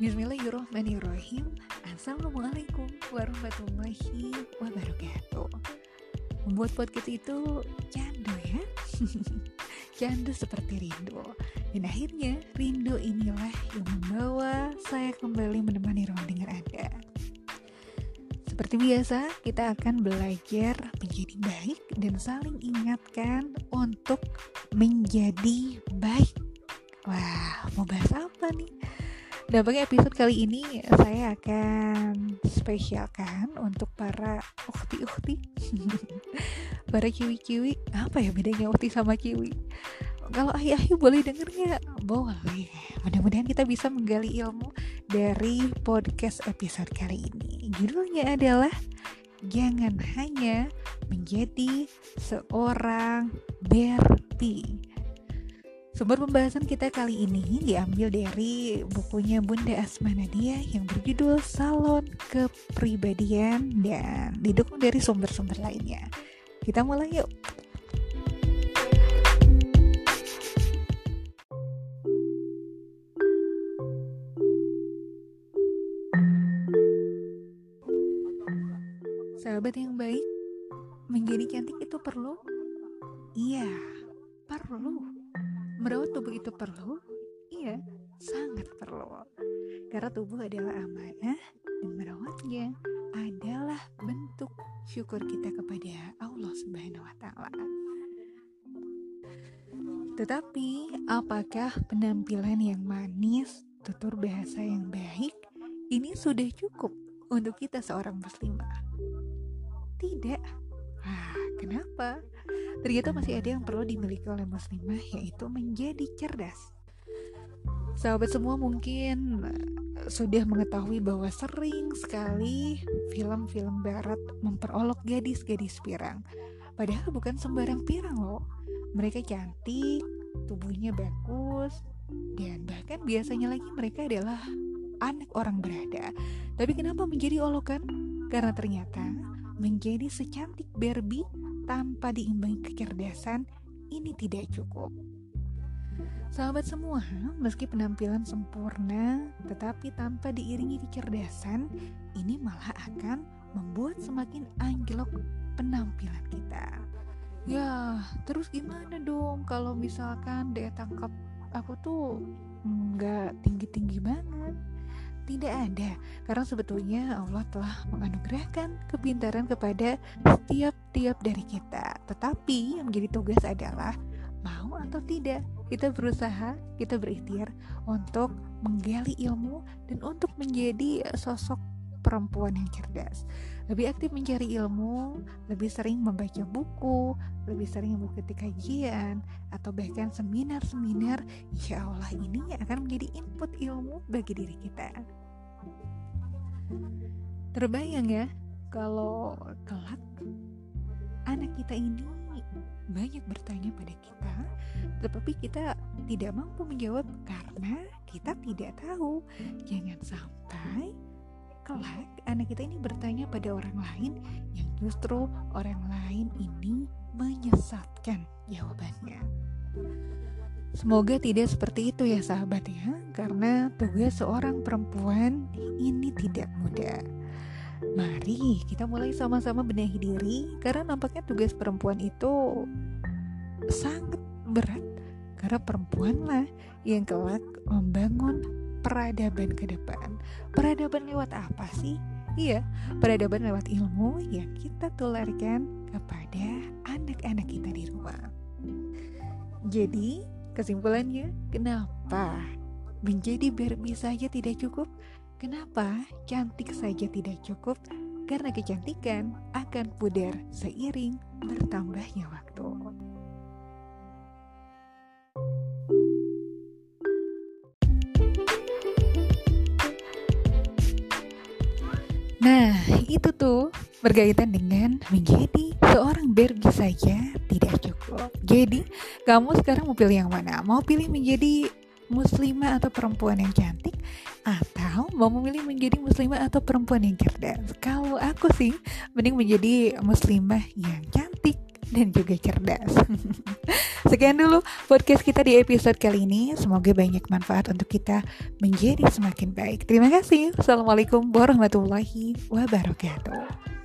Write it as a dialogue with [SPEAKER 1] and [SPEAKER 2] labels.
[SPEAKER 1] Bismillahirrahmanirrahim. Assalamualaikum warahmatullahi wabarakatuh. Membuat podcast itu candu ya. Candu seperti rindu. Dan akhirnya rindu inilah yang membawa saya kembali menemani ruang dengar Anda. Seperti biasa kita akan belajar menjadi baik Dan saling ingatkan untuk menjadi baik. Wah mau bahas apa nih? Dampaknya episode kali ini saya akan spesialkan untuk para ukti-ukti Para kiwi-kiwi. Apa ya bedanya ukti sama kiwi? Kalau ayah-ayah boleh denger nggak? Boleh. Mudah-mudahan kita bisa menggali ilmu dari podcast episode kali ini. Judulnya adalah Jangan hanya menjadi seorang Berti Sumber pembahasan kita kali ini diambil dari bukunya Bunda Asma Nadia yang berjudul Salon Kepribadian dan didukung dari sumber-sumber lainnya. Kita mulai yuk. Sahabat yang baik, menjadi cantik itu perlu? Iya, perlu Merawat tubuh itu perlu? Iya, sangat perlu. Karena tubuh adalah amanah dan merawatnya adalah bentuk syukur kita kepada Allah Subhanahu wa taala. Tetapi apakah penampilan yang manis, tutur bahasa yang baik ini sudah cukup untuk kita seorang muslimah? Tidak. Ah, kenapa? Ternyata masih ada yang perlu dimiliki oleh muslimah yaitu menjadi cerdas. Sahabat semua mungkin eh, sudah mengetahui bahwa sering sekali film-film barat memperolok gadis-gadis pirang. Padahal bukan sembarang pirang loh. Mereka cantik, tubuhnya bagus, dan bahkan biasanya lagi mereka adalah anak orang berada. Tapi kenapa menjadi olokan? Karena ternyata menjadi secantik Barbie tanpa diimbangi kecerdasan ini tidak cukup. Sahabat semua, meski penampilan sempurna, tetapi tanpa diiringi kecerdasan, ini malah akan membuat semakin anjlok penampilan kita. Ya, terus gimana dong kalau misalkan daya tangkap aku tuh nggak tinggi-tinggi banget? Tidak ada, karena sebetulnya Allah telah menganugerahkan kepintaran kepada setiap-tiap dari kita. Tetapi yang menjadi tugas adalah mau atau tidak kita berusaha, kita berikhtiar untuk menggali ilmu dan untuk menjadi sosok perempuan yang cerdas. Lebih aktif mencari ilmu, lebih sering membaca buku, lebih sering mengikuti kajian, atau bahkan seminar-seminar, insya Allah ini akan menjadi input ilmu bagi diri kita. Terbayang ya, kalau kelak anak kita ini banyak bertanya pada kita, tetapi kita tidak mampu menjawab karena kita tidak tahu. Jangan sampai anak kita ini bertanya pada orang lain yang justru orang lain ini menyesatkan jawabannya. Semoga tidak seperti itu ya sahabat ya, karena tugas seorang perempuan ini tidak mudah. Mari kita mulai sama-sama benahi diri, karena nampaknya tugas perempuan itu sangat berat, karena perempuanlah yang kelak membangun peradaban ke depan. Peradaban lewat apa sih? Iya, peradaban lewat ilmu yang kita tularkan kepada anak-anak kita di rumah. Jadi, Kesimpulannya, kenapa menjadi Barbie saja tidak cukup? Kenapa cantik saja tidak cukup? Karena kecantikan akan pudar seiring bertambahnya waktu. Nah, itu tuh berkaitan dengan menjadi seorang Barbie saja tidak cukup. Jadi, kamu sekarang mau pilih yang mana? Mau pilih menjadi muslimah atau perempuan yang cantik atau mau memilih menjadi muslimah atau perempuan yang cerdas? Kalau aku sih mending menjadi muslimah yang cantik dan juga cerdas. Sekian dulu podcast kita di episode kali ini. Semoga banyak manfaat untuk kita menjadi semakin baik. Terima kasih. Assalamualaikum warahmatullahi wabarakatuh.